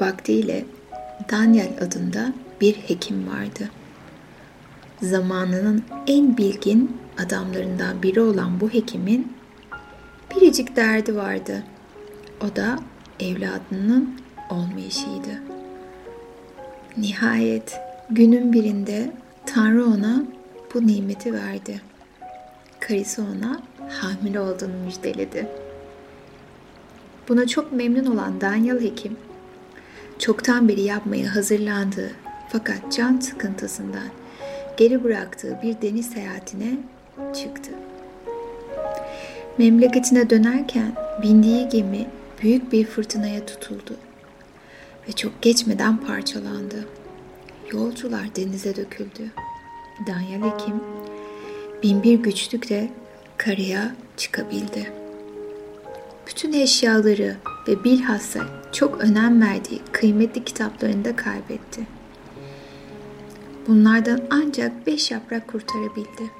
vaktiyle Daniel adında bir hekim vardı. Zamanının en bilgin adamlarından biri olan bu hekimin biricik derdi vardı. O da evladının olmayışıydı. Nihayet günün birinde Tanrı ona bu nimeti verdi. Karısı ona hamile olduğunu müjdeledi. Buna çok memnun olan Daniel Hekim, çoktan beri yapmaya hazırlandığı fakat can sıkıntısından geri bıraktığı bir deniz seyahatine çıktı. Memleketine dönerken bindiği gemi büyük bir fırtınaya tutuldu ve çok geçmeden parçalandı. Yolcular denize döküldü. Daniel Hekim binbir güçlükle karaya çıkabildi. Bütün eşyaları ve bilhassa çok önem verdiği kıymetli kitaplarını da kaybetti. Bunlardan ancak beş yaprak kurtarabildi.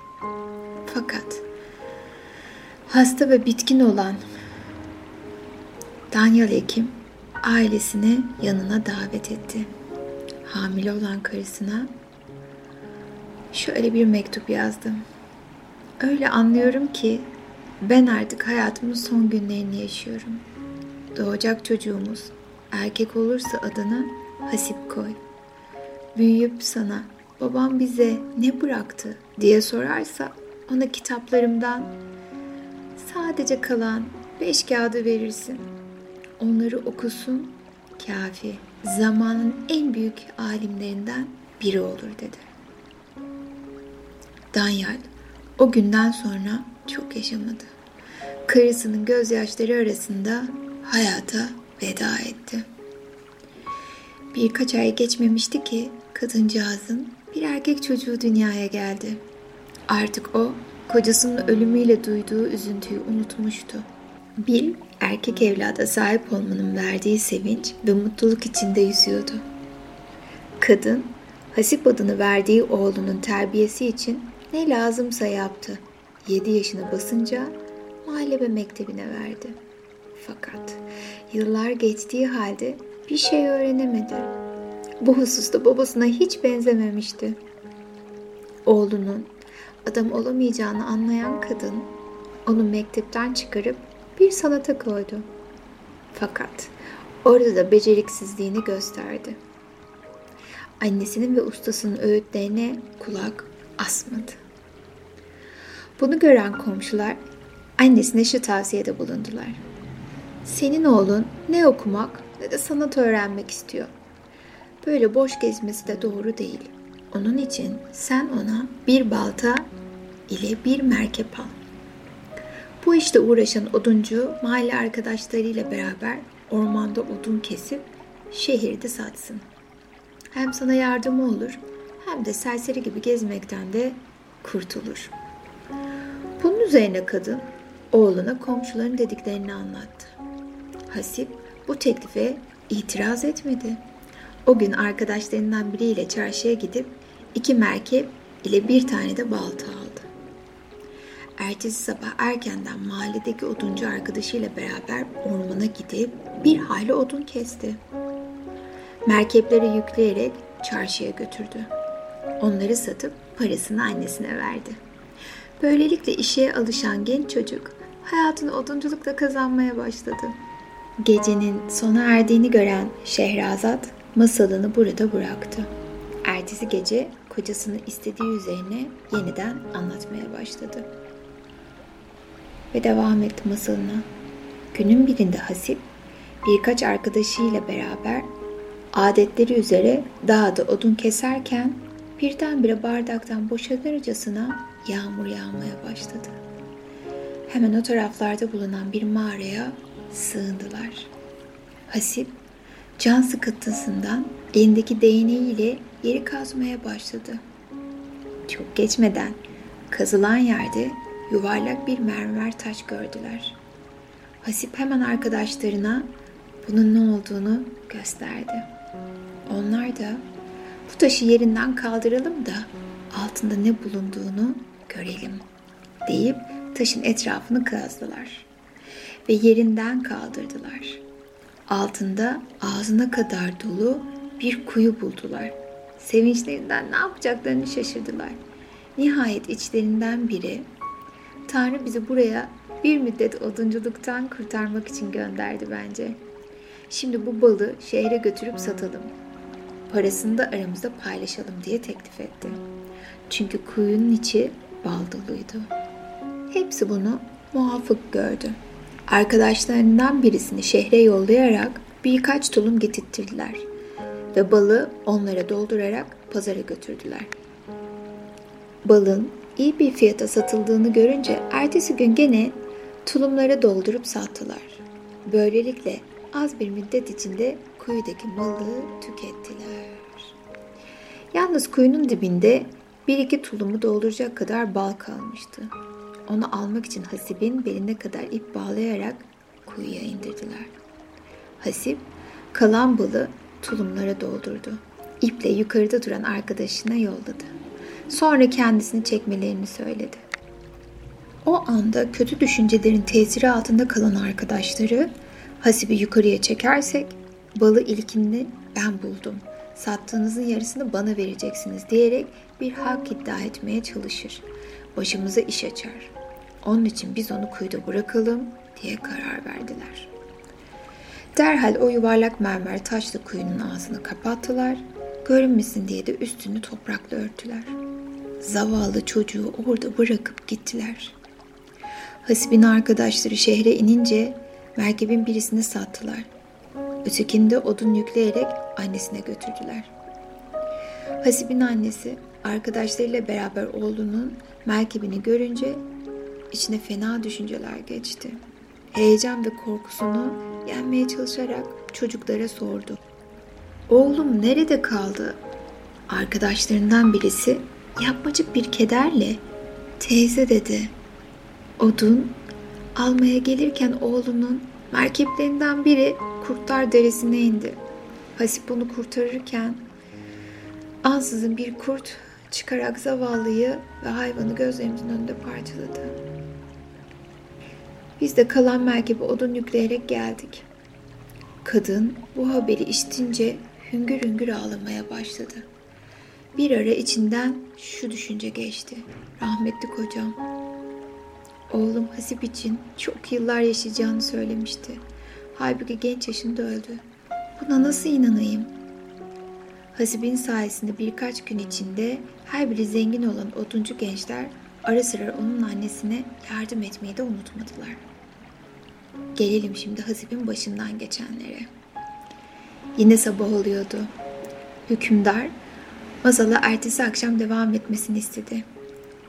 Fakat hasta ve bitkin olan Daniel Hekim ailesini yanına davet etti. Hamile olan karısına şöyle bir mektup yazdım. Öyle anlıyorum ki ben artık hayatımın son günlerini yaşıyorum. Doğacak çocuğumuz erkek olursa adını Hasip koy. Büyüyüp sana babam bize ne bıraktı diye sorarsa ona kitaplarımdan sadece kalan beş kağıdı verirsin. Onları okusun kafi. Zamanın en büyük alimlerinden biri olur dedi. Daniel o günden sonra çok yaşamadı. Karısının gözyaşları arasında hayata veda etti. Birkaç ay geçmemişti ki kadıncağızın bir erkek çocuğu dünyaya geldi. Artık o kocasının ölümüyle duyduğu üzüntüyü unutmuştu. Bill erkek evlada sahip olmanın verdiği sevinç ve mutluluk içinde yüzüyordu. Kadın Hasip adını verdiği oğlunun terbiyesi için ne lazımsa yaptı. 7 yaşına basınca muhallebe mektebine verdi. Fakat yıllar geçtiği halde bir şey öğrenemedi. Bu hususta babasına hiç benzememişti. Oğlunun adam olamayacağını anlayan kadın onu mektepten çıkarıp bir sanata koydu. Fakat orada da beceriksizliğini gösterdi. Annesinin ve ustasının öğütlerine kulak asmadı. Bunu gören komşular annesine şu tavsiyede bulundular. Senin oğlun ne okumak ne de sanat öğrenmek istiyor. Böyle boş gezmesi de doğru değil. Onun için sen ona bir balta ile bir merkep al. Bu işte uğraşan oduncu mahalle arkadaşlarıyla beraber ormanda odun kesip şehirde satsın. Hem sana yardımı olur hem de serseri gibi gezmekten de kurtulur. Bunun üzerine kadın oğluna komşuların dediklerini anlattı. Hasip bu teklife itiraz etmedi. O gün arkadaşlarından biriyle çarşıya gidip iki merkep ile bir tane de balta aldı. Ertesi sabah erkenden mahalledeki oduncu arkadaşıyla beraber ormana gidip bir hayli odun kesti. Merkepleri yükleyerek çarşıya götürdü. Onları satıp parasını annesine verdi. Böylelikle işe alışan genç çocuk hayatını odunculukla kazanmaya başladı. Gecenin sona erdiğini gören Şehrazat masalını burada bıraktı. Ertesi gece kocasının istediği üzerine yeniden anlatmaya başladı. Ve devam etti masalına. Günün birinde Hasip birkaç arkadaşıyla beraber adetleri üzere dağda odun keserken birdenbire bardaktan boşalırcasına yağmur yağmaya başladı. Hemen o taraflarda bulunan bir mağaraya sığındılar. Hasip can sıkıntısından elindeki değneğiyle yeri kazmaya başladı. Çok geçmeden kazılan yerde yuvarlak bir mermer taş gördüler. Hasip hemen arkadaşlarına bunun ne olduğunu gösterdi. Onlar da bu taşı yerinden kaldıralım da altında ne bulunduğunu görelim deyip taşın etrafını kazdılar ve yerinden kaldırdılar. altında ağzına kadar dolu bir kuyu buldular. Sevinçlerinden ne yapacaklarını şaşırdılar. Nihayet içlerinden biri, Tanrı bizi buraya bir müddet odunculuktan kurtarmak için gönderdi bence. Şimdi bu balı şehre götürüp satalım. Parasını da aramızda paylaşalım diye teklif etti. Çünkü kuyunun içi bal doluydu. Hepsi bunu muafık gördü. Arkadaşlarından birisini şehre yollayarak birkaç tulum getirttirdiler ve balı onlara doldurarak pazara götürdüler. Balın iyi bir fiyata satıldığını görünce ertesi gün gene tulumlara doldurup sattılar. Böylelikle az bir müddet içinde kuyudaki malı tükettiler. Yalnız kuyunun dibinde bir iki tulumu dolduracak kadar bal kalmıştı. Onu almak için Hasip'in beline kadar ip bağlayarak kuyuya indirdiler. Hasip kalan balı tulumlara doldurdu. İple yukarıda duran arkadaşına yolladı. Sonra kendisini çekmelerini söyledi. O anda kötü düşüncelerin tesiri altında kalan arkadaşları Hasip'i yukarıya çekersek balı ilkinde ben buldum. Sattığınızın yarısını bana vereceksiniz diyerek bir hak iddia etmeye çalışır. Başımıza iş açar. Onun için biz onu kuyuda bırakalım diye karar verdiler. Derhal o yuvarlak mermer taşlı kuyunun ağzını kapattılar. Görünmesin diye de üstünü toprakla örttüler. Zavallı çocuğu orada bırakıp gittiler. Hasib'in arkadaşları şehre inince merkebin birisini sattılar. Ötekini de odun yükleyerek annesine götürdüler. Hasib'in annesi arkadaşlarıyla beraber oğlunun merkebini görünce içine fena düşünceler geçti. Heyecan ve korkusunu yenmeye çalışarak çocuklara sordu. Oğlum nerede kaldı? Arkadaşlarından birisi yapmacık bir kederle teyze dedi. Odun almaya gelirken oğlunun merkeplerinden biri Kurtlar Deresi'ne indi. Hasip onu kurtarırken ansızın bir kurt çıkarak zavallıyı ve hayvanı gözlerimizin önünde parçaladı. Biz de kalan merkebe odun yükleyerek geldik. Kadın bu haberi işitince hüngür hüngür ağlamaya başladı. Bir ara içinden şu düşünce geçti. Rahmetli kocam. Oğlum Hasip için çok yıllar yaşayacağını söylemişti. Halbuki genç yaşında öldü. Buna nasıl inanayım? Hasib'in sayesinde birkaç gün içinde her biri zengin olan oduncu gençler ara sıra onun annesine yardım etmeyi de unutmadılar. Gelelim şimdi Hasib'in başından geçenlere. Yine sabah oluyordu. Hükümdar masala ertesi akşam devam etmesini istedi.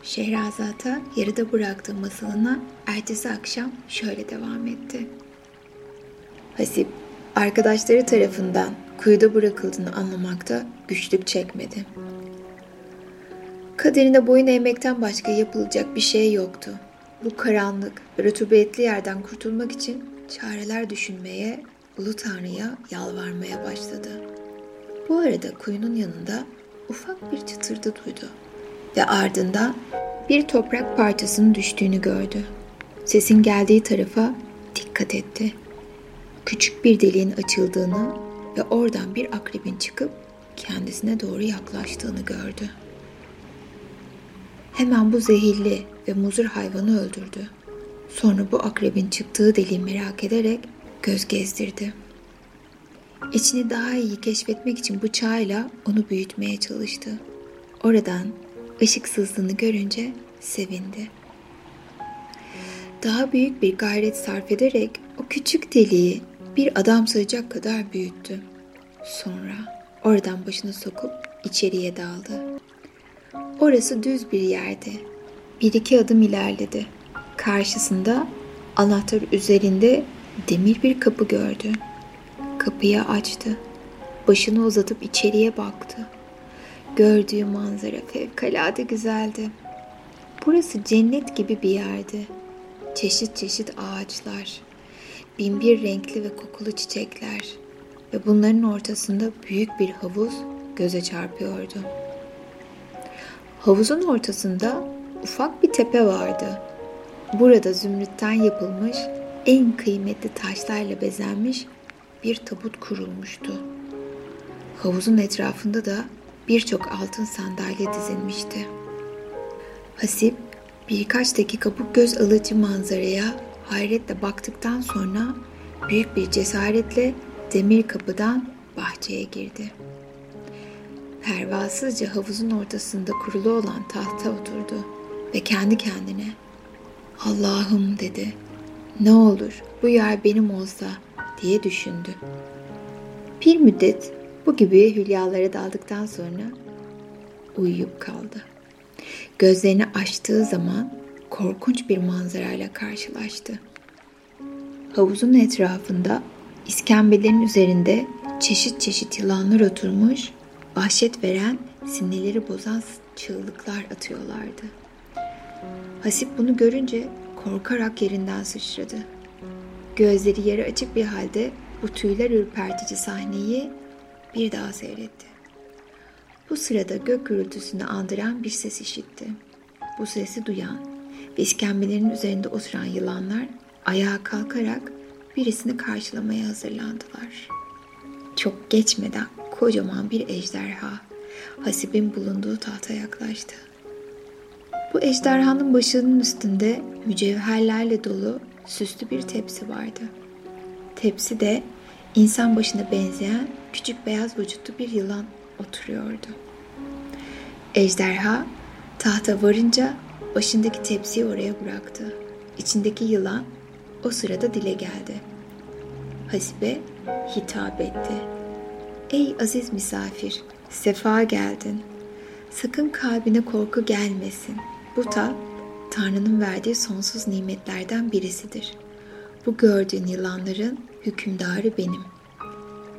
Şehrazat'a yarıda bıraktığı masalına ertesi akşam şöyle devam etti. Hasip, arkadaşları tarafından kuyuda bırakıldığını anlamakta güçlük çekmedi. Kaderine boyun eğmekten başka yapılacak bir şey yoktu. Bu karanlık ve rutubetli yerden kurtulmak için çareler düşünmeye, Ulu Tanrı'ya yalvarmaya başladı. Bu arada kuyunun yanında ufak bir çıtırdı duydu ve ardından bir toprak parçasının düştüğünü gördü. Sesin geldiği tarafa dikkat etti. Küçük bir deliğin açıldığını ve oradan bir akrebin çıkıp kendisine doğru yaklaştığını gördü. Hemen bu zehirli ve muzur hayvanı öldürdü. Sonra bu akrebin çıktığı deliği merak ederek göz gezdirdi. İçini daha iyi keşfetmek için bıçağıyla onu büyütmeye çalıştı. Oradan ışık sızdığını görünce sevindi. Daha büyük bir gayret sarf ederek o küçük deliği bir adam sayacak kadar büyüttü. Sonra oradan başını sokup içeriye daldı. Orası düz bir yerdi. Bir iki adım ilerledi. Karşısında anahtar üzerinde demir bir kapı gördü. Kapıyı açtı. Başını uzatıp içeriye baktı. Gördüğü manzara fevkalade güzeldi. Burası cennet gibi bir yerdi. Çeşit çeşit ağaçlar, binbir renkli ve kokulu çiçekler ve bunların ortasında büyük bir havuz göze çarpıyordu. Havuzun ortasında ufak bir tepe vardı. Burada zümrütten yapılmış en kıymetli taşlarla bezenmiş bir tabut kurulmuştu. Havuzun etrafında da birçok altın sandalye dizilmişti. Hasip birkaç dakika bu göz alıcı manzaraya hayretle baktıktan sonra büyük bir cesaretle demir kapıdan bahçeye girdi. Pervasızca havuzun ortasında kurulu olan tahta oturdu ve kendi kendine Allah'ım dedi. Ne olur bu yer benim olsa diye düşündü. Bir müddet bu gibi hülyalara daldıktan sonra uyuyup kaldı. Gözlerini açtığı zaman korkunç bir manzarayla karşılaştı. Havuzun etrafında iskembelerin üzerinde çeşit çeşit yılanlar oturmuş, vahşet veren, sinirleri bozan çığlıklar atıyorlardı. Hasip bunu görünce korkarak yerinden sıçradı. Gözleri yarı açık bir halde bu tüyler ürpertici sahneyi bir daha seyretti. Bu sırada gök gürültüsünü andıran bir ses işitti. Bu sesi duyan ve iskembelerin üzerinde oturan yılanlar ayağa kalkarak birisini karşılamaya hazırlandılar. Çok geçmeden kocaman bir ejderha Hasib'in bulunduğu tahta yaklaştı. Bu ejderhanın başının üstünde mücevherlerle dolu süslü bir tepsi vardı. Tepsi de insan başına benzeyen küçük beyaz vücutlu bir yılan oturuyordu. Ejderha tahta varınca başındaki tepsiyi oraya bıraktı. İçindeki yılan o sırada dile geldi. Hasibe hitap etti. Ey aziz misafir, sefa geldin. Sakın kalbine korku gelmesin. Bu tat Tanrı'nın verdiği sonsuz nimetlerden birisidir. Bu gördüğün yılanların hükümdarı benim.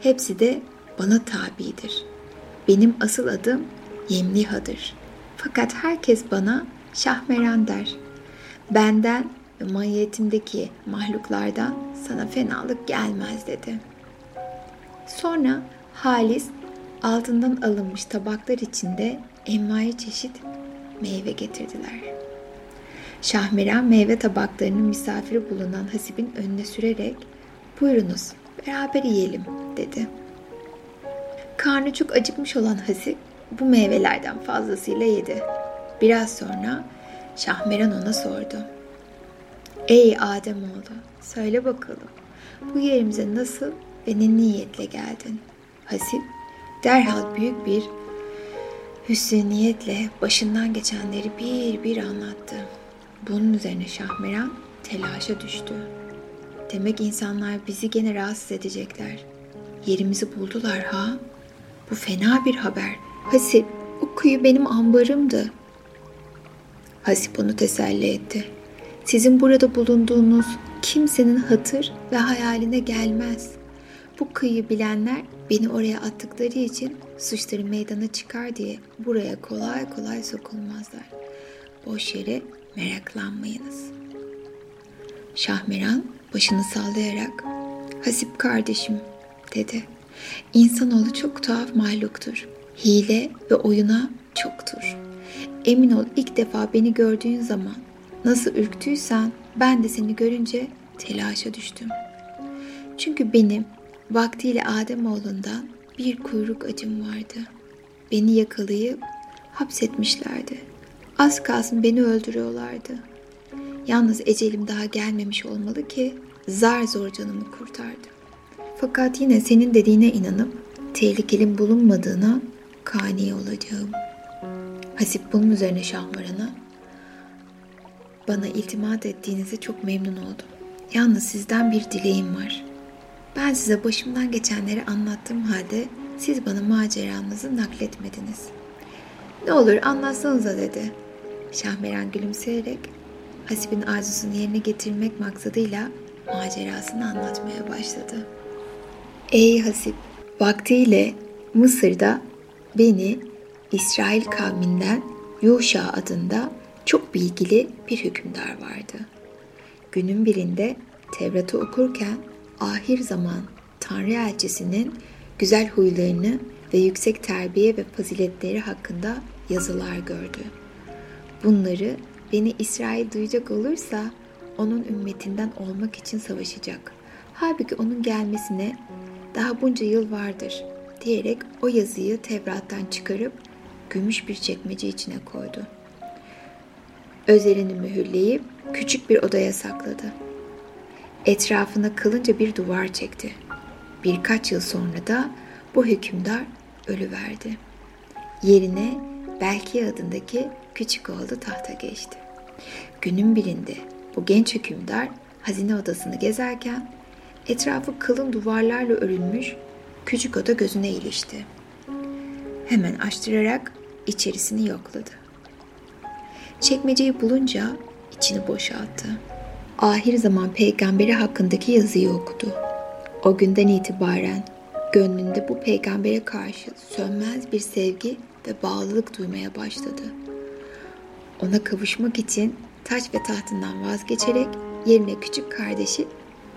Hepsi de bana tabidir. Benim asıl adım Yemliha'dır. Fakat herkes bana Şahmeran der. Benden ve mahiyetimdeki mahluklardan sana fenalık gelmez dedi. Sonra Halis altından alınmış tabaklar içinde envai çeşit meyve getirdiler. Şahmeran meyve tabaklarını misafiri bulunan Hasib'in önüne sürerek buyurunuz beraber yiyelim dedi. Karnı çok acıkmış olan Hasip bu meyvelerden fazlasıyla yedi. Biraz sonra Şahmeran ona sordu. Ey Ademoğlu, söyle bakalım bu yerimize nasıl ve ne niyetle geldin? Hasip derhal büyük bir hüsnü niyetle başından geçenleri bir bir anlattı. Bunun üzerine Şahmeran telaşa düştü. Demek insanlar bizi gene rahatsız edecekler. Yerimizi buldular ha? Bu fena bir haber. Hasip, o kuyu benim ambarımdı. Hasip onu teselli etti. Sizin burada bulunduğunuz kimsenin hatır ve hayaline gelmez. Bu kıyı bilenler beni oraya attıkları için suçları meydana çıkar diye buraya kolay kolay sokulmazlar. Boş yere meraklanmayınız. Şahmeran başını sallayarak Hasip kardeşim dedi. İnsanoğlu çok tuhaf mahluktur. Hile ve oyuna çoktur. Emin ol ilk defa beni gördüğün zaman nasıl ürktüysen ben de seni görünce telaşa düştüm. Çünkü benim vaktiyle Ademoğlundan bir kuyruk acım vardı. Beni yakalayıp hapsetmişlerdi. Az kalsın beni öldürüyorlardı. Yalnız ecelim daha gelmemiş olmalı ki zar zor canımı kurtardı. Fakat yine senin dediğine inanıp tehlikenin bulunmadığına kani olacağım. Hasip bunun üzerine Şahmaran'a bana iltimat ettiğinize çok memnun oldum. Yalnız sizden bir dileğim var. Ben size başımdan geçenleri anlattığım halde siz bana maceranızı nakletmediniz. Ne olur anlatsanıza dedi. Şahmeran gülümseyerek Hasip'in arzusunu yerine getirmek maksadıyla macerasını anlatmaya başladı. Ey Hasip, vaktiyle Mısır'da beni İsrail kavminden Yuşa adında çok bilgili bir hükümdar vardı. Günün birinde Tevrat'ı okurken ahir zaman Tanrı elçisinin güzel huylarını ve yüksek terbiye ve faziletleri hakkında yazılar gördü. Bunları beni İsrail duyacak olursa onun ümmetinden olmak için savaşacak. Halbuki onun gelmesine daha bunca yıl vardır diyerek o yazıyı Tevrat'tan çıkarıp gümüş bir çekmece içine koydu. Özerini mühürleyip küçük bir odaya sakladı. Etrafına kalınca bir duvar çekti. Birkaç yıl sonra da bu hükümdar ölüverdi. Yerine Belki adındaki küçük oğlu tahta geçti. Günün birinde bu genç hükümdar hazine odasını gezerken etrafı kalın duvarlarla örülmüş küçük oda gözüne ilişti. Hemen açtırarak içerisini yokladı. Çekmeceyi bulunca içini boşalttı. Ahir zaman peygamberi hakkındaki yazıyı okudu. O günden itibaren gönlünde bu peygambere karşı sönmez bir sevgi ve bağlılık duymaya başladı. Ona kavuşmak için taç ve tahtından vazgeçerek yerine küçük kardeşi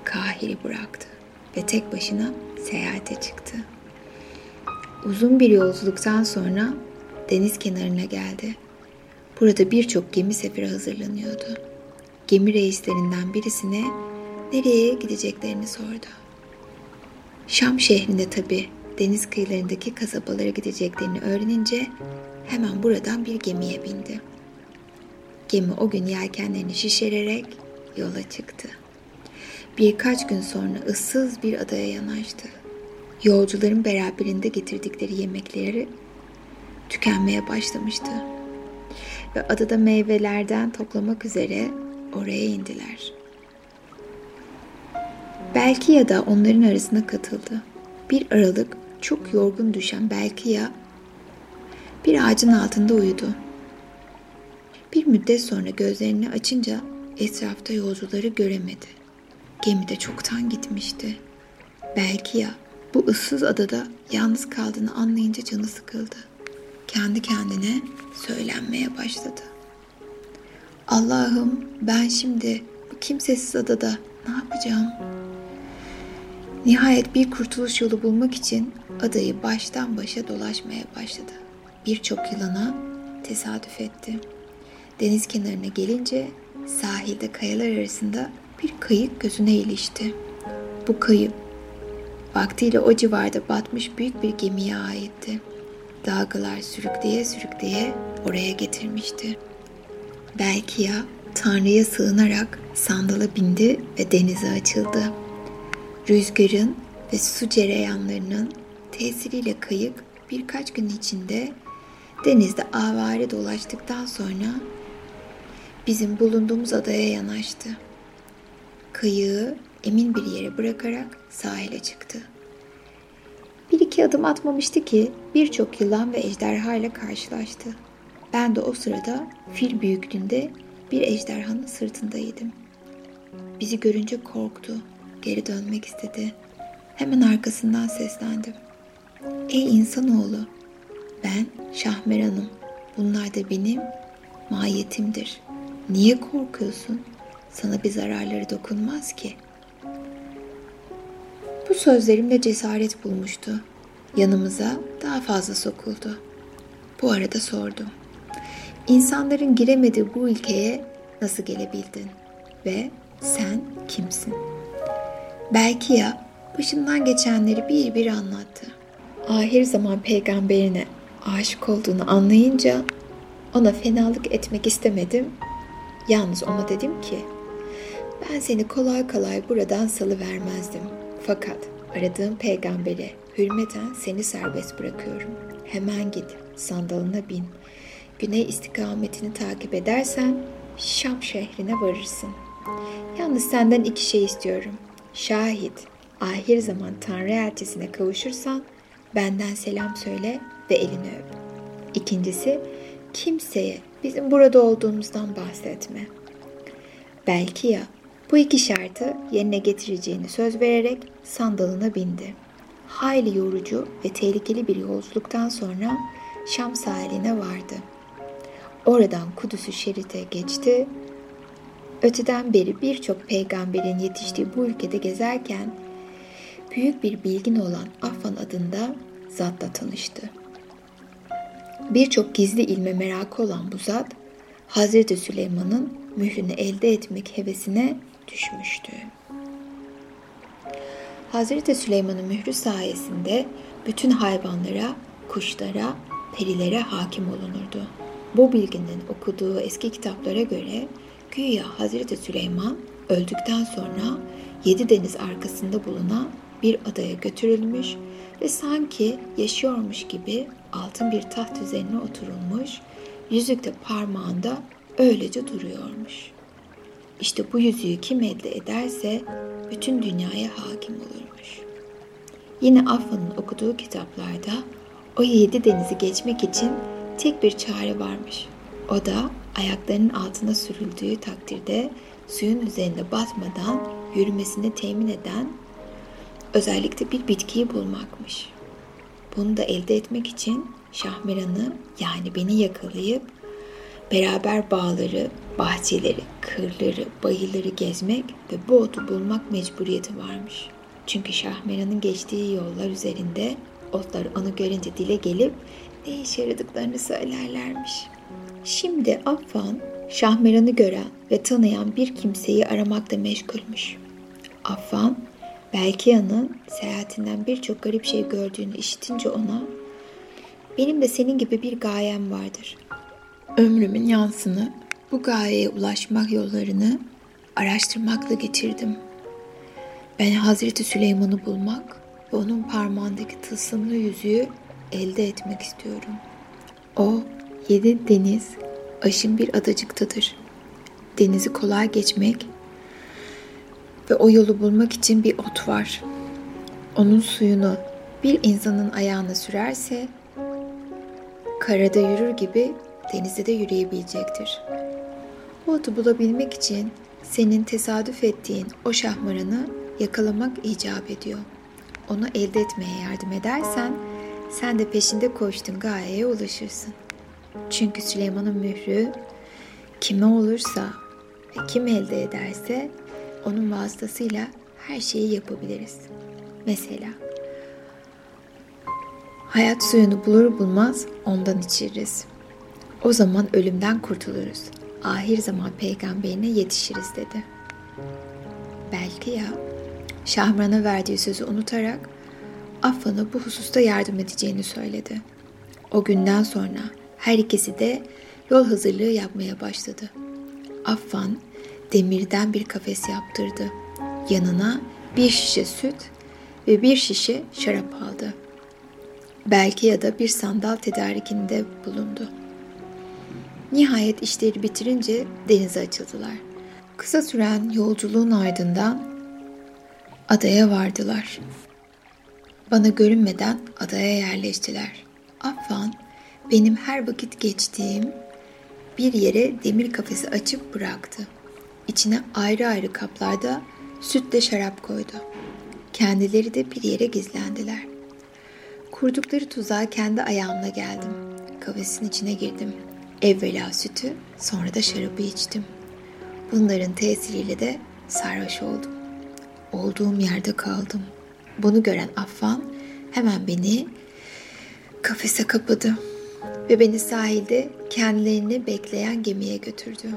Kahir'i bıraktı ve tek başına seyahate çıktı. Uzun bir yolculuktan sonra deniz kenarına geldi. Burada birçok gemi seferi hazırlanıyordu. Gemi reislerinden birisine nereye gideceklerini sordu. Şam şehrinde tabi deniz kıyılarındaki kasabalara gideceklerini öğrenince hemen buradan bir gemiye bindi. Gemi o gün yelkenlerini şişirerek yola çıktı. Birkaç gün sonra ıssız bir adaya yanaştı. Yolcuların beraberinde getirdikleri yemekleri tükenmeye başlamıştı. Ve adada meyvelerden toplamak üzere oraya indiler. Belki ya da onların arasına katıldı. Bir aralık çok yorgun düşen belki ya bir ağacın altında uyudu. Bir müddet sonra gözlerini açınca etrafta yolcuları göremedi. Gemi de çoktan gitmişti. Belki ya bu ıssız adada yalnız kaldığını anlayınca canı sıkıldı. Kendi kendine söylenmeye başladı. Allah'ım ben şimdi bu kimsesiz adada ne yapacağım? Nihayet bir kurtuluş yolu bulmak için adayı baştan başa dolaşmaya başladı. Birçok yılana tesadüf etti. Deniz kenarına gelince sahilde kayalar arasında bir kayık gözüne ilişti. Bu kayık vaktiyle o civarda batmış büyük bir gemiye aitti. Dalgalar sürükleye sürükleye oraya getirmişti. Belki ya Tanrı'ya sığınarak sandala bindi ve denize açıldı. Rüzgarın ve su cereyanlarının tesiriyle kayık birkaç gün içinde denizde avare dolaştıktan sonra bizim bulunduğumuz adaya yanaştı. Kayığı emin bir yere bırakarak sahile çıktı. Bir iki adım atmamıştı ki birçok yılan ve ejderha ile karşılaştı. Ben de o sırada fil büyüklüğünde bir ejderhanın sırtındaydım. Bizi görünce korktu, geri dönmek istedi. Hemen arkasından seslendim. Ey insanoğlu, ben Şahmeran'ım. Bunlar da benim mahiyetimdir. Niye korkuyorsun? Sana bir zararları dokunmaz ki. Bu sözlerimle cesaret bulmuştu. Yanımıza daha fazla sokuldu. Bu arada sordum. İnsanların giremediği bu ülkeye nasıl gelebildin? Ve sen kimsin? Belki ya başından geçenleri bir bir anlattı. Ahir zaman peygamberine aşık olduğunu anlayınca ona fenalık etmek istemedim. Yalnız ona dedim ki ben seni kolay kolay buradan salı vermezdim. Fakat aradığım peygambere hürmeten seni serbest bırakıyorum. Hemen git, sandalına bin. Güney istikametini takip edersen Şam şehrine varırsın. Yalnız senden iki şey istiyorum. Şahit, ahir zaman Tanrı elçisine kavuşursan benden selam söyle ve elini öp. İkincisi, kimseye bizim burada olduğumuzdan bahsetme. Belki ya bu iki şartı yerine getireceğini söz vererek sandalına bindi. Hayli yorucu ve tehlikeli bir yolculuktan sonra Şam sahiline vardı. Oradan Kudüs'ü şerite geçti. Öteden beri birçok peygamberin yetiştiği bu ülkede gezerken büyük bir bilgin olan Affan adında zatla tanıştı. Birçok gizli ilme merakı olan bu zat, Hazreti Süleyman'ın mührünü elde etmek hevesine düşmüştü. Hazreti Süleyman'ın mührü sayesinde bütün hayvanlara, kuşlara, perilere hakim olunurdu. Bu bilginin okuduğu eski kitaplara göre güya Hazreti Süleyman öldükten sonra yedi deniz arkasında bulunan bir adaya götürülmüş ve sanki yaşıyormuş gibi altın bir taht üzerine oturulmuş, yüzük de parmağında öylece duruyormuş. İşte bu yüzüğü kim elde ederse bütün dünyaya hakim olurmuş. Yine Affa'nın okuduğu kitaplarda o yedi denizi geçmek için tek bir çare varmış. O da ayaklarının altına sürüldüğü takdirde suyun üzerinde batmadan yürümesini temin eden özellikle bir bitkiyi bulmakmış. Bunu da elde etmek için Şahmeran'ı yani beni yakalayıp beraber bağları, bahçeleri, kırları, bayırları gezmek ve bu otu bulmak mecburiyeti varmış. Çünkü Şahmeran'ın geçtiği yollar üzerinde otlar onu görünce dile gelip ne işe yaradıklarını söylerlermiş. Şimdi Affan, Şahmeran'ı gören ve tanıyan bir kimseyi aramakla meşgulmüş. Affan, Belkia'nın seyahatinden birçok garip şey gördüğünü işitince ona benim de senin gibi bir gayem vardır. Ömrümün yansını bu gayeye ulaşmak yollarını araştırmakla getirdim. Ben Hazreti Süleyman'ı bulmak ve onun parmağındaki tılsımlı yüzüğü elde etmek istiyorum. O yedi deniz aşın bir adacıktadır. Denizi kolay geçmek ve o yolu bulmak için bir ot var. Onun suyunu bir insanın ayağına sürerse karada yürür gibi denizde de yürüyebilecektir. O otu bulabilmek için senin tesadüf ettiğin o şahmaranı yakalamak icap ediyor. Onu elde etmeye yardım edersen sen de peşinde koştun gayeye ulaşırsın. Çünkü Süleyman'ın mührü kime olursa ve kim elde ederse onun vasıtasıyla her şeyi yapabiliriz. Mesela hayat suyunu bulur bulmaz ondan içiriz. O zaman ölümden kurtuluruz. Ahir zaman peygamberine yetişiriz dedi. Belki ya Şahran'a verdiği sözü unutarak Affan'a bu hususta yardım edeceğini söyledi. O günden sonra her ikisi de yol hazırlığı yapmaya başladı. Affan demirden bir kafes yaptırdı. Yanına bir şişe süt ve bir şişe şarap aldı. Belki ya da bir sandal tedarikinde bulundu. Nihayet işleri bitirince denize açıldılar. Kısa süren yolculuğun ardından adaya vardılar. Bana görünmeden adaya yerleştiler. Affan benim her vakit geçtiğim bir yere demir kafesi açıp bıraktı. İçine ayrı ayrı kaplarda sütle şarap koydu. Kendileri de bir yere gizlendiler. Kurdukları tuzağa kendi ayağımla geldim. Kafesin içine girdim. Evvela sütü, sonra da şarabı içtim. Bunların tesiriyle de sarhoş oldum. Olduğum yerde kaldım. Bunu gören Affan hemen beni kafese kapadı ve beni sahilde kendilerini bekleyen gemiye götürdü.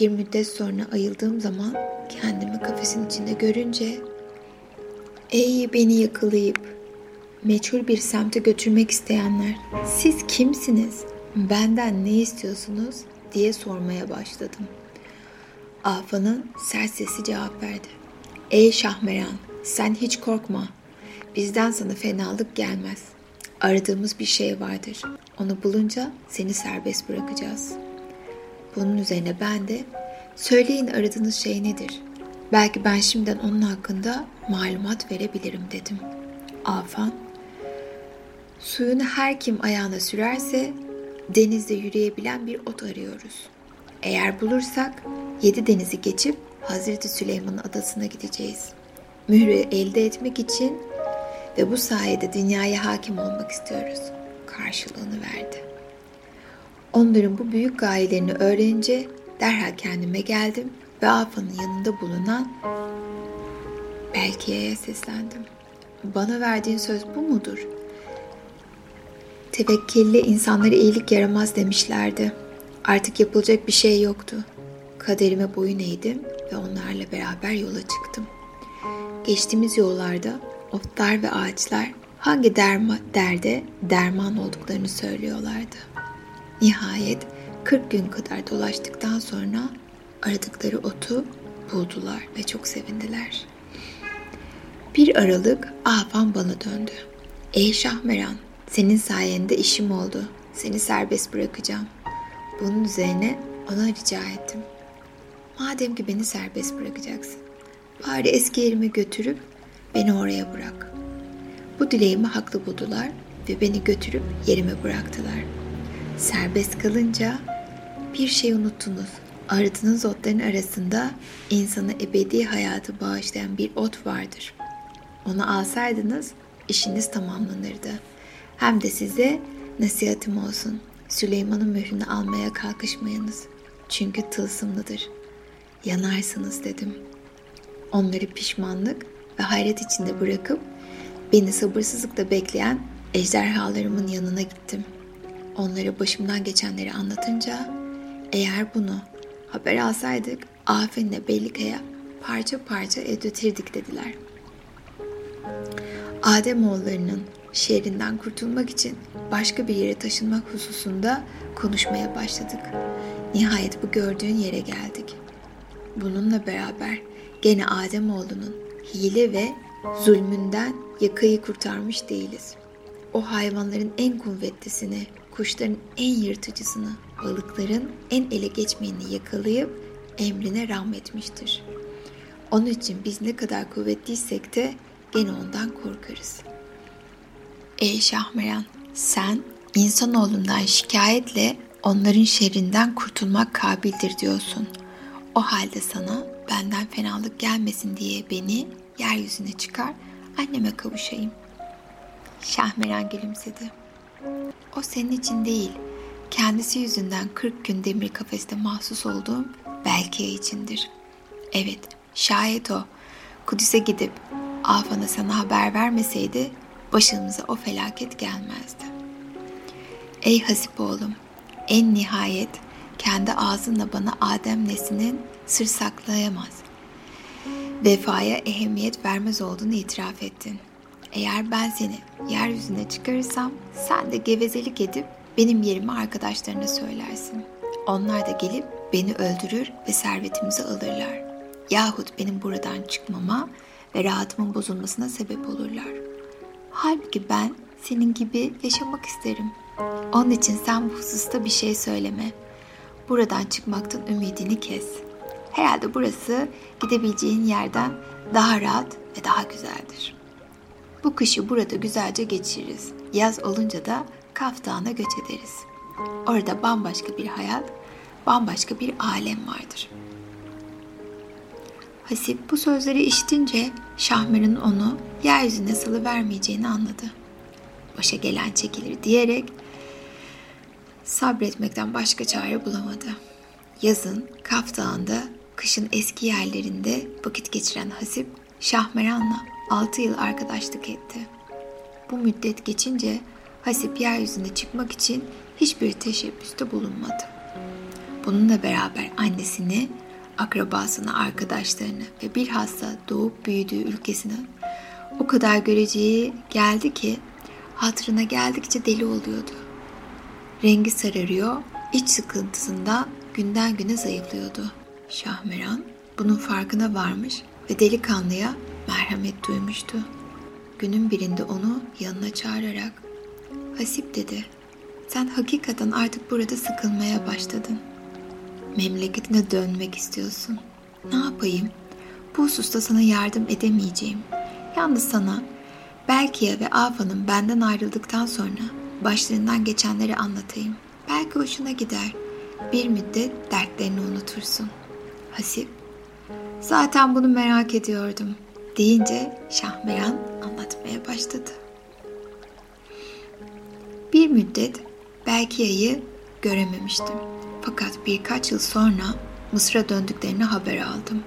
Bir müddet sonra ayıldığım zaman kendimi kafesin içinde görünce Ey beni yakalayıp meçhul bir semte götürmek isteyenler siz kimsiniz? Benden ne istiyorsunuz? diye sormaya başladım. Afan'ın sert sesi cevap verdi. Ey Şahmeran sen hiç korkma. Bizden sana fenalık gelmez. Aradığımız bir şey vardır. Onu bulunca seni serbest bırakacağız. Bunun üzerine ben de söyleyin aradığınız şey nedir? Belki ben şimdiden onun hakkında malumat verebilirim dedim. Afan, suyunu her kim ayağına sürerse denizde yürüyebilen bir ot arıyoruz. Eğer bulursak yedi denizi geçip Hazreti Süleyman'ın adasına gideceğiz. Mührü elde etmek için ve bu sayede dünyaya hakim olmak istiyoruz. Karşılığını verdi. Onların bu büyük gayelerini öğrenince derhal kendime geldim ve Afa'nın yanında bulunan Belkiye'ye seslendim. Bana verdiğin söz bu mudur? Tevekkille insanlara iyilik yaramaz demişlerdi. Artık yapılacak bir şey yoktu. Kaderime boyun eğdim ve onlarla beraber yola çıktım. Geçtiğimiz yollarda otlar ve ağaçlar hangi derma, derde derman olduklarını söylüyorlardı. Nihayet 40 gün kadar dolaştıktan sonra aradıkları otu buldular ve çok sevindiler. Bir aralık Afan bana döndü. Ey Şahmeran, senin sayende işim oldu. Seni serbest bırakacağım. Bunun üzerine ona rica ettim. Madem ki beni serbest bırakacaksın, bari eski yerime götürüp beni oraya bırak. Bu dileğimi haklı buldular ve beni götürüp yerime bıraktılar. Serbest kalınca bir şey unuttunuz. Aradığınız otların arasında insana ebedi hayatı bağışlayan bir ot vardır. Onu alsaydınız işiniz tamamlanırdı. Hem de size nasihatim olsun. Süleyman'ın mührünü almaya kalkışmayınız. Çünkü tılsımlıdır. Yanarsınız dedim. Onları pişmanlık ve hayret içinde bırakıp beni sabırsızlıkla bekleyen ejderhalarımın yanına gittim. Onlara başımdan geçenleri anlatınca eğer bunu haber alsaydık Afen'le Bellika'ya parça parça ödetirdik dediler. Ademoğullarının şehrinden kurtulmak için başka bir yere taşınmak hususunda konuşmaya başladık. Nihayet bu gördüğün yere geldik. Bununla beraber gene Ademoğlunun hile ve zulmünden yakayı kurtarmış değiliz. O hayvanların en kuvvetlisini, kuşların en yırtıcısını, balıkların en ele geçmeyeni yakalayıp emrine rahmetmiştir. Onun için biz ne kadar kuvvetliysek de gene ondan korkarız. Ey Şahmeran, sen insanoğlundan şikayetle onların şerrinden kurtulmak kabildir diyorsun. O halde sana benden fenalık gelmesin diye beni yeryüzüne çıkar, anneme kavuşayım. Şahmeran gülümsedi. O senin için değil, kendisi yüzünden 40 gün demir kafeste mahsus olduğum belki içindir. Evet, şayet o Kudüs'e gidip Afan'a sana haber vermeseydi başımıza o felaket gelmezdi. Ey Hasip oğlum, en nihayet kendi ağzınla bana Adem neslinin sır saklayamaz. Vefaya ehemmiyet vermez olduğunu itiraf ettin. Eğer ben seni yeryüzüne çıkarırsam sen de gevezelik edip benim yerime arkadaşlarına söylersin. Onlar da gelip beni öldürür ve servetimizi alırlar. Yahut benim buradan çıkmama ve rahatımın bozulmasına sebep olurlar. Halbuki ben senin gibi yaşamak isterim. Onun için sen bu hususta bir şey söyleme. Buradan çıkmaktan ümidini kes. Herhalde burası gidebileceğin yerden daha rahat ve daha güzeldir. Bu kışı burada güzelce geçiririz. Yaz olunca da Kaf Dağı'na göç ederiz. Orada bambaşka bir hayat, bambaşka bir alem vardır. Hasip bu sözleri işitince Şahmer'in onu yeryüzüne salı vermeyeceğini anladı. Başa gelen çekilir diyerek sabretmekten başka çare bulamadı. Yazın Kaf Dağı'nda, kışın eski yerlerinde vakit geçiren Hasip, Şahmeran'la 6 yıl arkadaşlık etti. Bu müddet geçince Hasip yeryüzüne çıkmak için hiçbir teşebbüste bulunmadı. Bununla beraber annesini, akrabasını, arkadaşlarını ve bilhassa doğup büyüdüğü ülkesini o kadar göreceği geldi ki hatırına geldikçe deli oluyordu. Rengi sararıyor, iç sıkıntısından günden güne zayıflıyordu. Şahmeran bunun farkına varmış ve delikanlıya merhamet duymuştu. Günün birinde onu yanına çağırarak Hasip dedi. Sen hakikaten artık burada sıkılmaya başladın. Memleketine dönmek istiyorsun. Ne yapayım? Bu hususta sana yardım edemeyeceğim. Yalnız sana Belkiye ve Afa'nın benden ayrıldıktan sonra başlarından geçenleri anlatayım. Belki hoşuna gider. Bir müddet dertlerini unutursun. Hasip, zaten bunu merak ediyordum deyince Şahmeran anlatmaya başladı. Bir müddet Belkiye'yi görememiştim. Fakat birkaç yıl sonra Mısır'a döndüklerini haber aldım.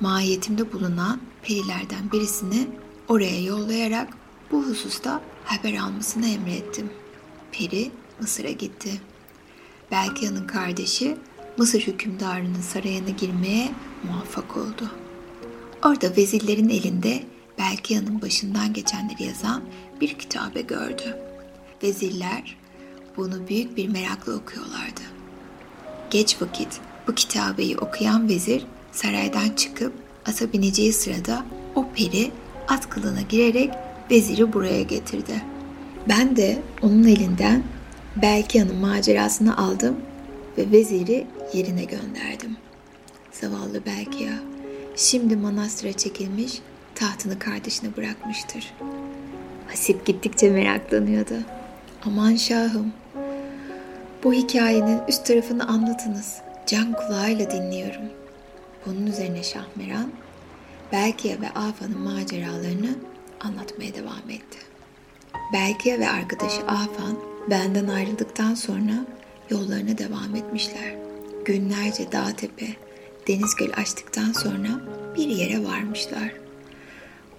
Mahiyetimde bulunan perilerden birisini oraya yollayarak bu hususta haber almasını emrettim. Peri Mısır'a gitti. Belkia'nın kardeşi Mısır hükümdarının sarayına girmeye muvaffak oldu. Orada vezirlerin elinde Belkıya'nın başından geçenleri yazan bir kitabe gördü. Vezirler bunu büyük bir merakla okuyorlardı. Geç vakit bu kitabeyi okuyan vezir saraydan çıkıp ata bineceği sırada o peri at kılığına girerek veziri buraya getirdi. Ben de onun elinden Belkıya'nın macerasını aldım ve veziri yerine gönderdim. Zavallı Belkiya şimdi manastıra çekilmiş tahtını kardeşine bırakmıştır. Hasip gittikçe meraklanıyordu. Aman şahım, bu hikayenin üst tarafını anlatınız. Can kulağıyla dinliyorum. Bunun üzerine Şahmeran, Belkiye ve Afa'nın maceralarını anlatmaya devam etti. Belkiye ve arkadaşı Afan benden ayrıldıktan sonra yollarına devam etmişler. Günlerce dağ tepe, deniz göl açtıktan sonra bir yere varmışlar.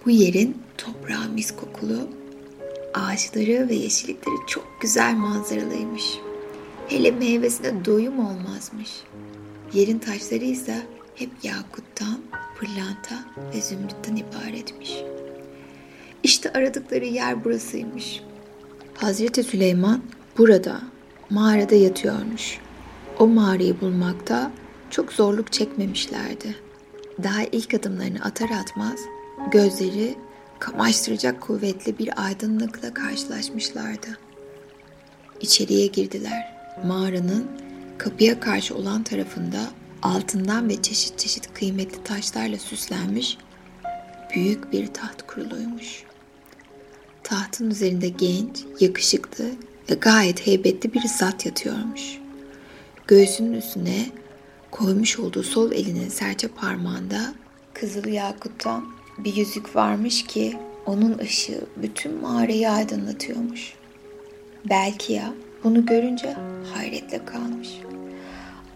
Bu yerin toprağı mis kokulu, ağaçları ve yeşillikleri çok güzel manzaralıymış. Hele meyvesine doyum olmazmış. Yerin taşları ise hep yakuttan, pırlanta ve zümrütten ibaretmiş. İşte aradıkları yer burasıymış. Hazreti Süleyman burada, mağarada yatıyormuş. O mağarayı bulmakta çok zorluk çekmemişlerdi. Daha ilk adımlarını atar atmaz gözleri kamaştıracak kuvvetli bir aydınlıkla karşılaşmışlardı. İçeriye girdiler. Mağaranın kapıya karşı olan tarafında altından ve çeşit çeşit kıymetli taşlarla süslenmiş büyük bir taht kuruluymuş. Tahtın üzerinde genç, yakışıklı ve gayet heybetli bir zat yatıyormuş. Göğsünün üstüne koymuş olduğu sol elinin serçe parmağında kızıl yakuttan bir yüzük varmış ki onun ışığı bütün mağarayı aydınlatıyormuş. Belki ya bunu görünce hayretle kalmış.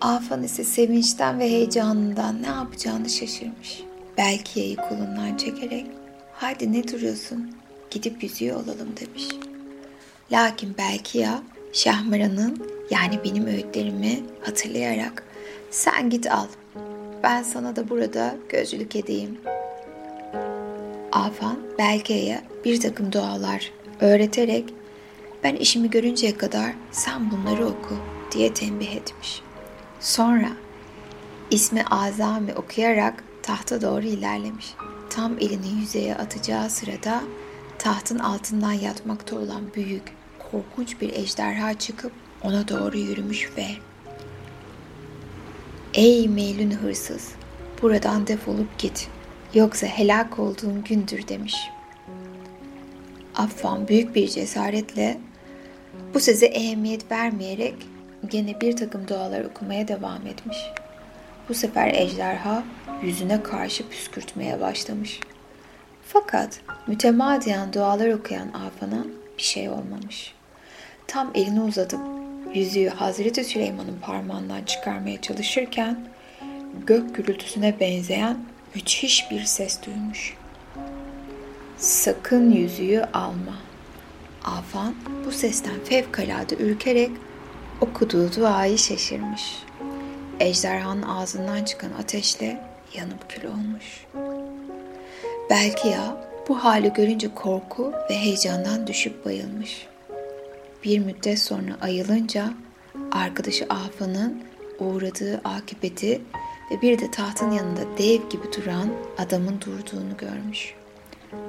Afan ise sevinçten ve heyecanından ne yapacağını şaşırmış. Belkiye'yi kolundan çekerek hadi ne duruyorsun gidip yüzüğü olalım demiş. Lakin Belkiya Şahmaran'ın yani benim öğütlerimi hatırlayarak sen git al ben sana da burada gözcülük edeyim. Afan Belkiye'ye bir takım dualar öğreterek ben işimi görünceye kadar sen bunları oku diye tembih etmiş. Sonra ismi azami okuyarak tahta doğru ilerlemiş. Tam elini yüzeye atacağı sırada tahtın altından yatmakta olan büyük, korkunç bir ejderha çıkıp ona doğru yürümüş ve Ey meylün hırsız, buradan defolup git, yoksa helak olduğun gündür demiş. Affan büyük bir cesaretle bu söze ehemmiyet vermeyerek gene bir takım dualar okumaya devam etmiş. Bu sefer ejderha yüzüne karşı püskürtmeye başlamış. Fakat mütemadiyen dualar okuyan Afan'a bir şey olmamış. Tam elini uzatıp yüzüğü Hazreti Süleyman'ın parmağından çıkarmaya çalışırken gök gürültüsüne benzeyen müthiş bir ses duymuş. Sakın yüzüğü alma. Afan bu sesten fevkalade ürkerek okuduğu duayı şaşırmış. Ejderhanın ağzından çıkan ateşle yanıp kül olmuş. Belki ya bu hali görünce korku ve heyecandan düşüp bayılmış. Bir müddet sonra ayılınca arkadaşı Afan'ın uğradığı akıbeti ve bir de tahtın yanında dev gibi duran adamın durduğunu görmüş.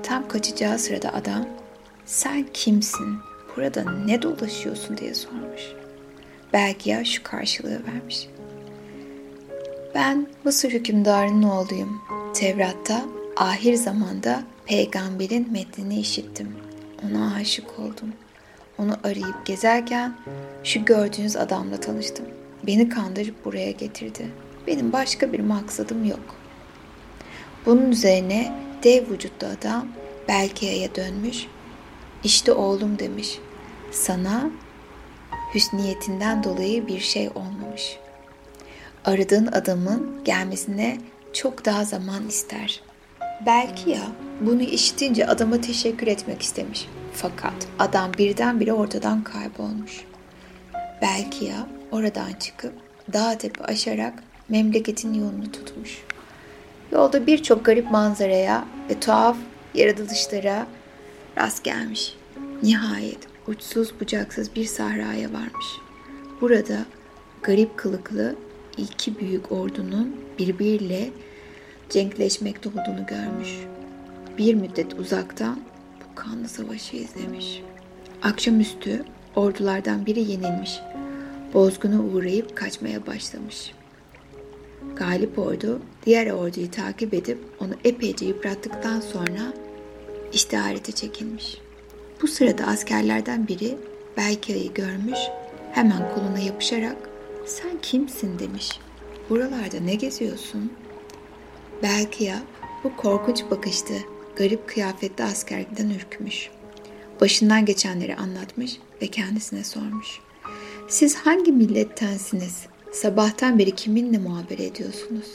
Tam kaçacağı sırada adam sen kimsin? Burada ne dolaşıyorsun diye sormuş. Belki ya şu karşılığı vermiş. Ben Mısır hükümdarının oğluyum. Tevrat'ta ahir zamanda peygamberin metnini işittim. Ona aşık oldum. Onu arayıp gezerken şu gördüğünüz adamla tanıştım. Beni kandırıp buraya getirdi. Benim başka bir maksadım yok. Bunun üzerine dev vücutlu adam Belkia'ya dönmüş. İşte oğlum demiş. Sana hüsniyetinden dolayı bir şey olmamış. Aradığın adamın gelmesine çok daha zaman ister. Belki ya bunu işitince adama teşekkür etmek istemiş. Fakat adam birdenbire ortadan kaybolmuş. Belki ya oradan çıkıp dağ tepe aşarak memleketin yolunu tutmuş. Yolda birçok garip manzaraya ve tuhaf yaratılışlara rast gelmiş. Nihayet uçsuz bucaksız bir sahraya varmış. Burada garip kılıklı iki büyük ordunun birbiriyle cenkleşmekte olduğunu görmüş. Bir müddet uzaktan kanlı savaşı izlemiş. Akşamüstü ordulardan biri yenilmiş. Bozguna uğrayıp kaçmaya başlamış. Galip ordu diğer orduyu takip edip onu epeyce yıprattıktan sonra iştiharete çekilmiş. Bu sırada askerlerden biri Belkia'yı görmüş, hemen koluna yapışarak sen kimsin demiş. Buralarda ne geziyorsun? Belkia bu korkunç bakıştı garip kıyafetli askerden ürkmüş. Başından geçenleri anlatmış ve kendisine sormuş. Siz hangi millettensiniz? Sabahtan beri kiminle muhabere ediyorsunuz?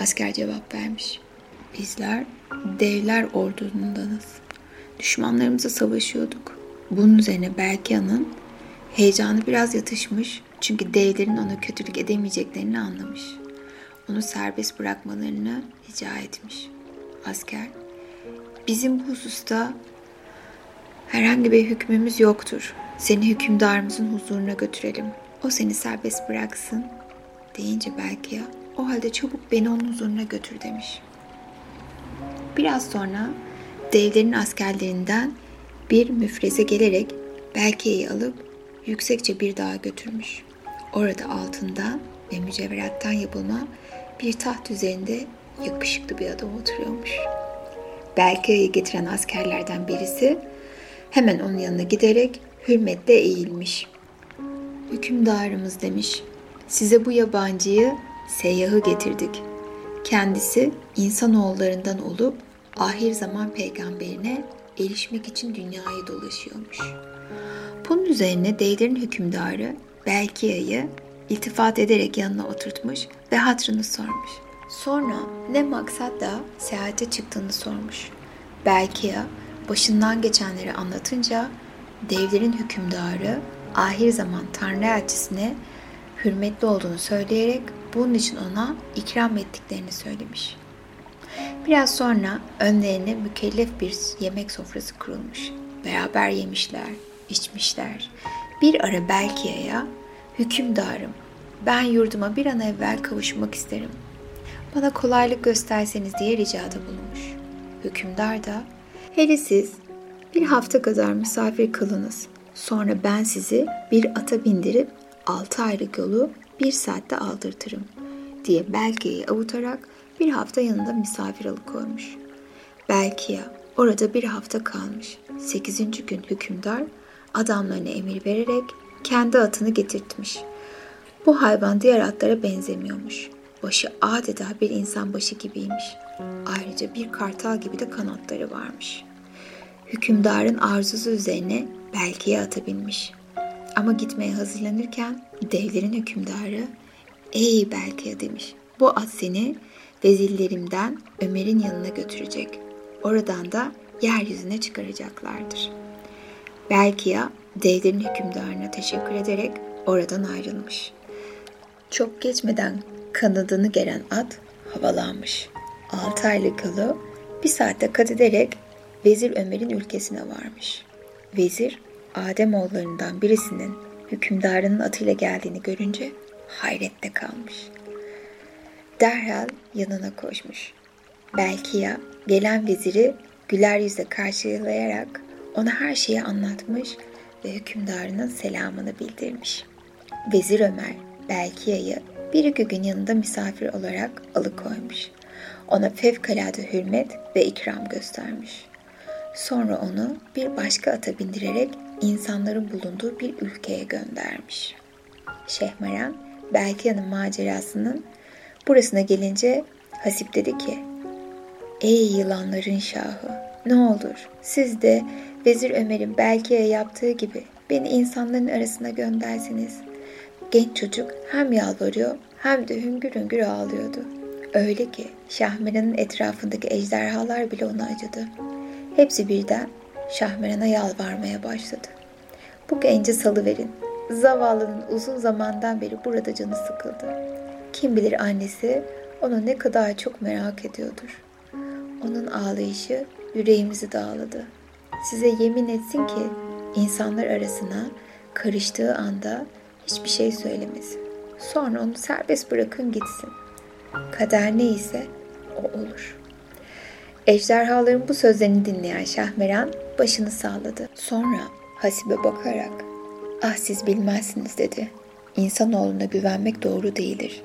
Asker cevap vermiş. Bizler devler ordundanız. Düşmanlarımıza savaşıyorduk. Bunun üzerine Berkia'nın heyecanı biraz yatışmış çünkü devlerin ona kötülük edemeyeceklerini anlamış. Onu serbest bırakmalarını rica etmiş. Asker, bizim bu hususta herhangi bir hükmümüz yoktur. Seni hükümdarımızın huzuruna götürelim. O seni serbest bıraksın deyince belki ya o halde çabuk beni onun huzuruna götür demiş. Biraz sonra devlerin askerlerinden bir müfreze gelerek Belkiye'yi alıp yüksekçe bir dağa götürmüş. Orada altında ve mücevherattan yapılma bir taht üzerinde yakışıklı bir adam oturuyormuş. Belkiye'yi getiren askerlerden birisi hemen onun yanına giderek hürmetle eğilmiş. Hükümdarımız demiş, size bu yabancıyı seyyahı getirdik. Kendisi insanoğullarından olup ahir zaman peygamberine erişmek için dünyayı dolaşıyormuş. Bunun üzerine Deyler'in hükümdarı Belkia'yı iltifat ederek yanına oturtmuş ve hatrını sormuş. Sonra ne maksatla seyahate çıktığını sormuş. Belkia başından geçenleri anlatınca devlerin hükümdarı ahir zaman Tanrı elçisine hürmetli olduğunu söyleyerek bunun için ona ikram ettiklerini söylemiş. Biraz sonra önlerine mükellef bir yemek sofrası kurulmuş. Beraber yemişler, içmişler. Bir ara Belkia'ya hükümdarım ben yurduma bir an evvel kavuşmak isterim. Bana kolaylık gösterseniz diye ricada bulunmuş. Hükümdar da hele siz bir hafta kadar misafir kılınız. Sonra ben sizi bir ata bindirip altı aylık yolu bir saatte aldırtırım diye Belkia'yı avutarak bir hafta yanında misafir alıkoymuş. Belkia orada bir hafta kalmış. Sekizinci gün hükümdar adamlarına emir vererek kendi atını getirtmiş. Bu hayvan diğer atlara benzemiyormuş. Başı adeta bir insan başı gibiymiş. Ayrıca bir kartal gibi de kanatları varmış. Hükümdarın arzusu üzerine Belki'ye ata binmiş. Ama gitmeye hazırlanırken devlerin hükümdarı ''Ey Belkiye'' demiş. ''Bu at seni vezirlerimden Ömer'in yanına götürecek. Oradan da yeryüzüne çıkaracaklardır.'' Belkiye devlerin hükümdarına teşekkür ederek oradan ayrılmış. Çok geçmeden kanadını gelen at havalanmış. Altı aylık yolu bir saatte kat ederek Vezir Ömer'in ülkesine varmış. Vezir Adem oğullarından birisinin hükümdarının atıyla geldiğini görünce hayrette kalmış. Derhal yanına koşmuş. Belki ya gelen veziri güler yüzle karşılayarak ona her şeyi anlatmış ve hükümdarının selamını bildirmiş. Vezir Ömer Belkia'yı bir iki gün yanında misafir olarak alıkoymuş. Ona fevkalade hürmet ve ikram göstermiş. Sonra onu bir başka ata bindirerek insanların bulunduğu bir ülkeye göndermiş. Şehmeren, Belkia'nın macerasının burasına gelince Hasip dedi ki, Ey yılanların şahı, ne olur siz de Vezir Ömer'in Belkia'ya yaptığı gibi beni insanların arasına gönderseniz. Genç çocuk hem yalvarıyor hem de hüngür hüngür ağlıyordu. Öyle ki Şahmeran'ın etrafındaki ejderhalar bile ona acıdı. Hepsi birden Şahmeran'a yalvarmaya başladı. Bu genci salıverin. Zavallının uzun zamandan beri burada canı sıkıldı. Kim bilir annesi onu ne kadar çok merak ediyordur. Onun ağlayışı yüreğimizi dağladı. Size yemin etsin ki insanlar arasına karıştığı anda hiçbir şey söylemesin. Sonra onu serbest bırakın gitsin. Kader neyse o olur. Ejderhaların bu sözlerini dinleyen Şahmeran başını salladı. Sonra Hasibe bakarak ah siz bilmezsiniz dedi. İnsanoğluna güvenmek doğru değildir.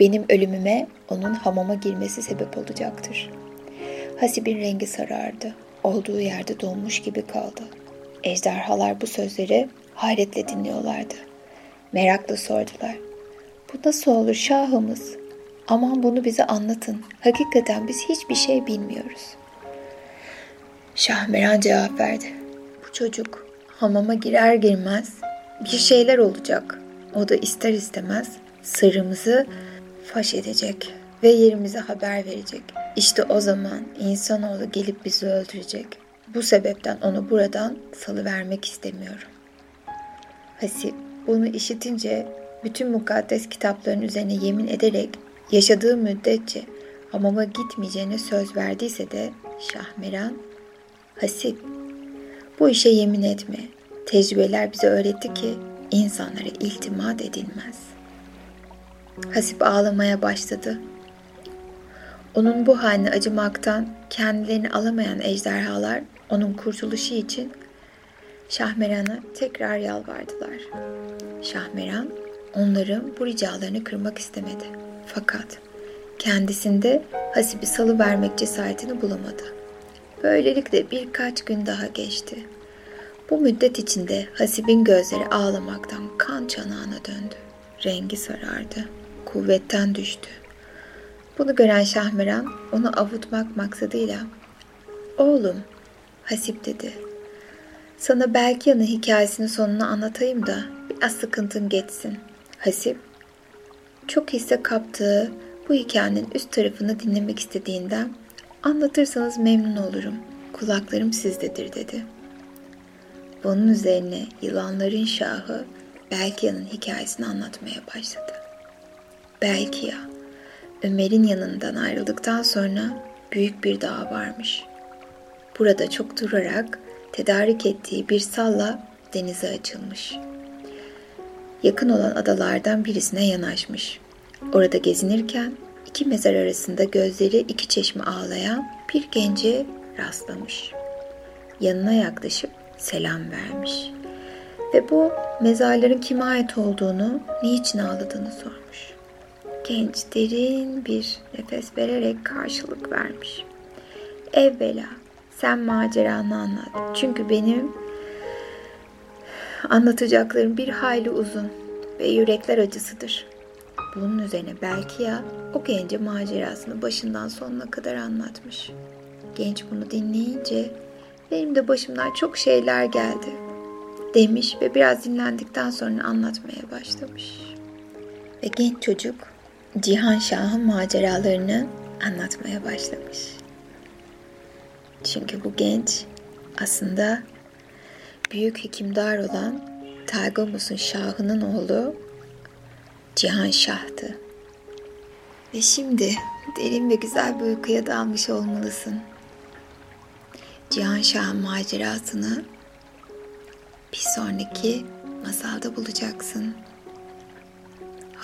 Benim ölümüme onun hamama girmesi sebep olacaktır. Hasib'in rengi sarardı. Olduğu yerde donmuş gibi kaldı. Ejderhalar bu sözleri hayretle dinliyorlardı. Merakla sordular. Bu nasıl olur şahımız? Aman bunu bize anlatın. Hakikaten biz hiçbir şey bilmiyoruz. Şahmeran cevap verdi. Bu çocuk hamama girer girmez bir şeyler olacak. O da ister istemez sırrımızı faş edecek ve yerimize haber verecek. İşte o zaman insanoğlu gelip bizi öldürecek. Bu sebepten onu buradan salıvermek istemiyorum. Hasip bunu işitince bütün mukaddes kitapların üzerine yemin ederek yaşadığı müddetçe hamama gitmeyeceğine söz verdiyse de Şahmeran, Hasip bu işe yemin etme. Tecrübeler bize öğretti ki insanlara iltimat edilmez. Hasip ağlamaya başladı. Onun bu haline acımaktan kendilerini alamayan ejderhalar onun kurtuluşu için Şahmeran'a tekrar yalvardılar. Şahmeran onların bu ricalarını kırmak istemedi. Fakat kendisinde Hasip'i salı vermek cesaretini bulamadı. Böylelikle birkaç gün daha geçti. Bu müddet içinde Hasip'in gözleri ağlamaktan kan çanağına döndü. Rengi sarardı. Kuvvetten düştü. Bunu gören Şahmeran onu avutmak maksadıyla ''Oğlum'' Hasip dedi. ''Sana Belkiyan'ın hikayesinin sonunu anlatayım da biraz sıkıntın geçsin.'' Hasip, çok hisse kaptığı bu hikayenin üst tarafını dinlemek istediğinden anlatırsanız memnun olurum. Kulaklarım sizdedir dedi. Bunun üzerine yılanların şahı Belkiya'nın hikayesini anlatmaya başladı. Belkiya, Ömer'in yanından ayrıldıktan sonra büyük bir dağ varmış. Burada çok durarak tedarik ettiği bir salla denize açılmış. Yakın olan adalardan birisine yanaşmış. Orada gezinirken iki mezar arasında gözleri iki çeşme ağlayan bir gence rastlamış. Yanına yaklaşıp selam vermiş. Ve bu mezarların kime ait olduğunu, niçin ağladığını sormuş. Genç derin bir nefes vererek karşılık vermiş. Evvela sen maceranı anlat. Çünkü benim anlatacaklarım bir hayli uzun ve yürekler acısıdır. Bunun üzerine belki ya o gence macerasını başından sonuna kadar anlatmış. Genç bunu dinleyince benim de başımdan çok şeyler geldi demiş ve biraz dinlendikten sonra anlatmaya başlamış. Ve genç çocuk Cihan Şah'ın maceralarını anlatmaya başlamış. Çünkü bu genç aslında büyük hekimdar olan Targamus'un şahının oğlu Cihan Şah'tı. Ve şimdi derin ve güzel bir uykuya dalmış olmalısın. Cihan Şah'ın macerasını bir sonraki masalda bulacaksın.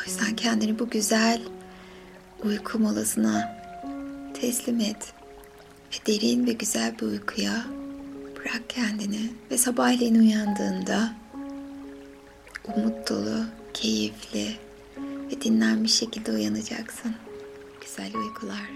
O yüzden kendini bu güzel uyku molasına teslim et. Ve derin ve güzel bir uykuya bırak kendini. Ve sabahleyin uyandığında umut dolu, keyifli ve dinlenmiş şekilde uyanacaksın. Güzel uykular.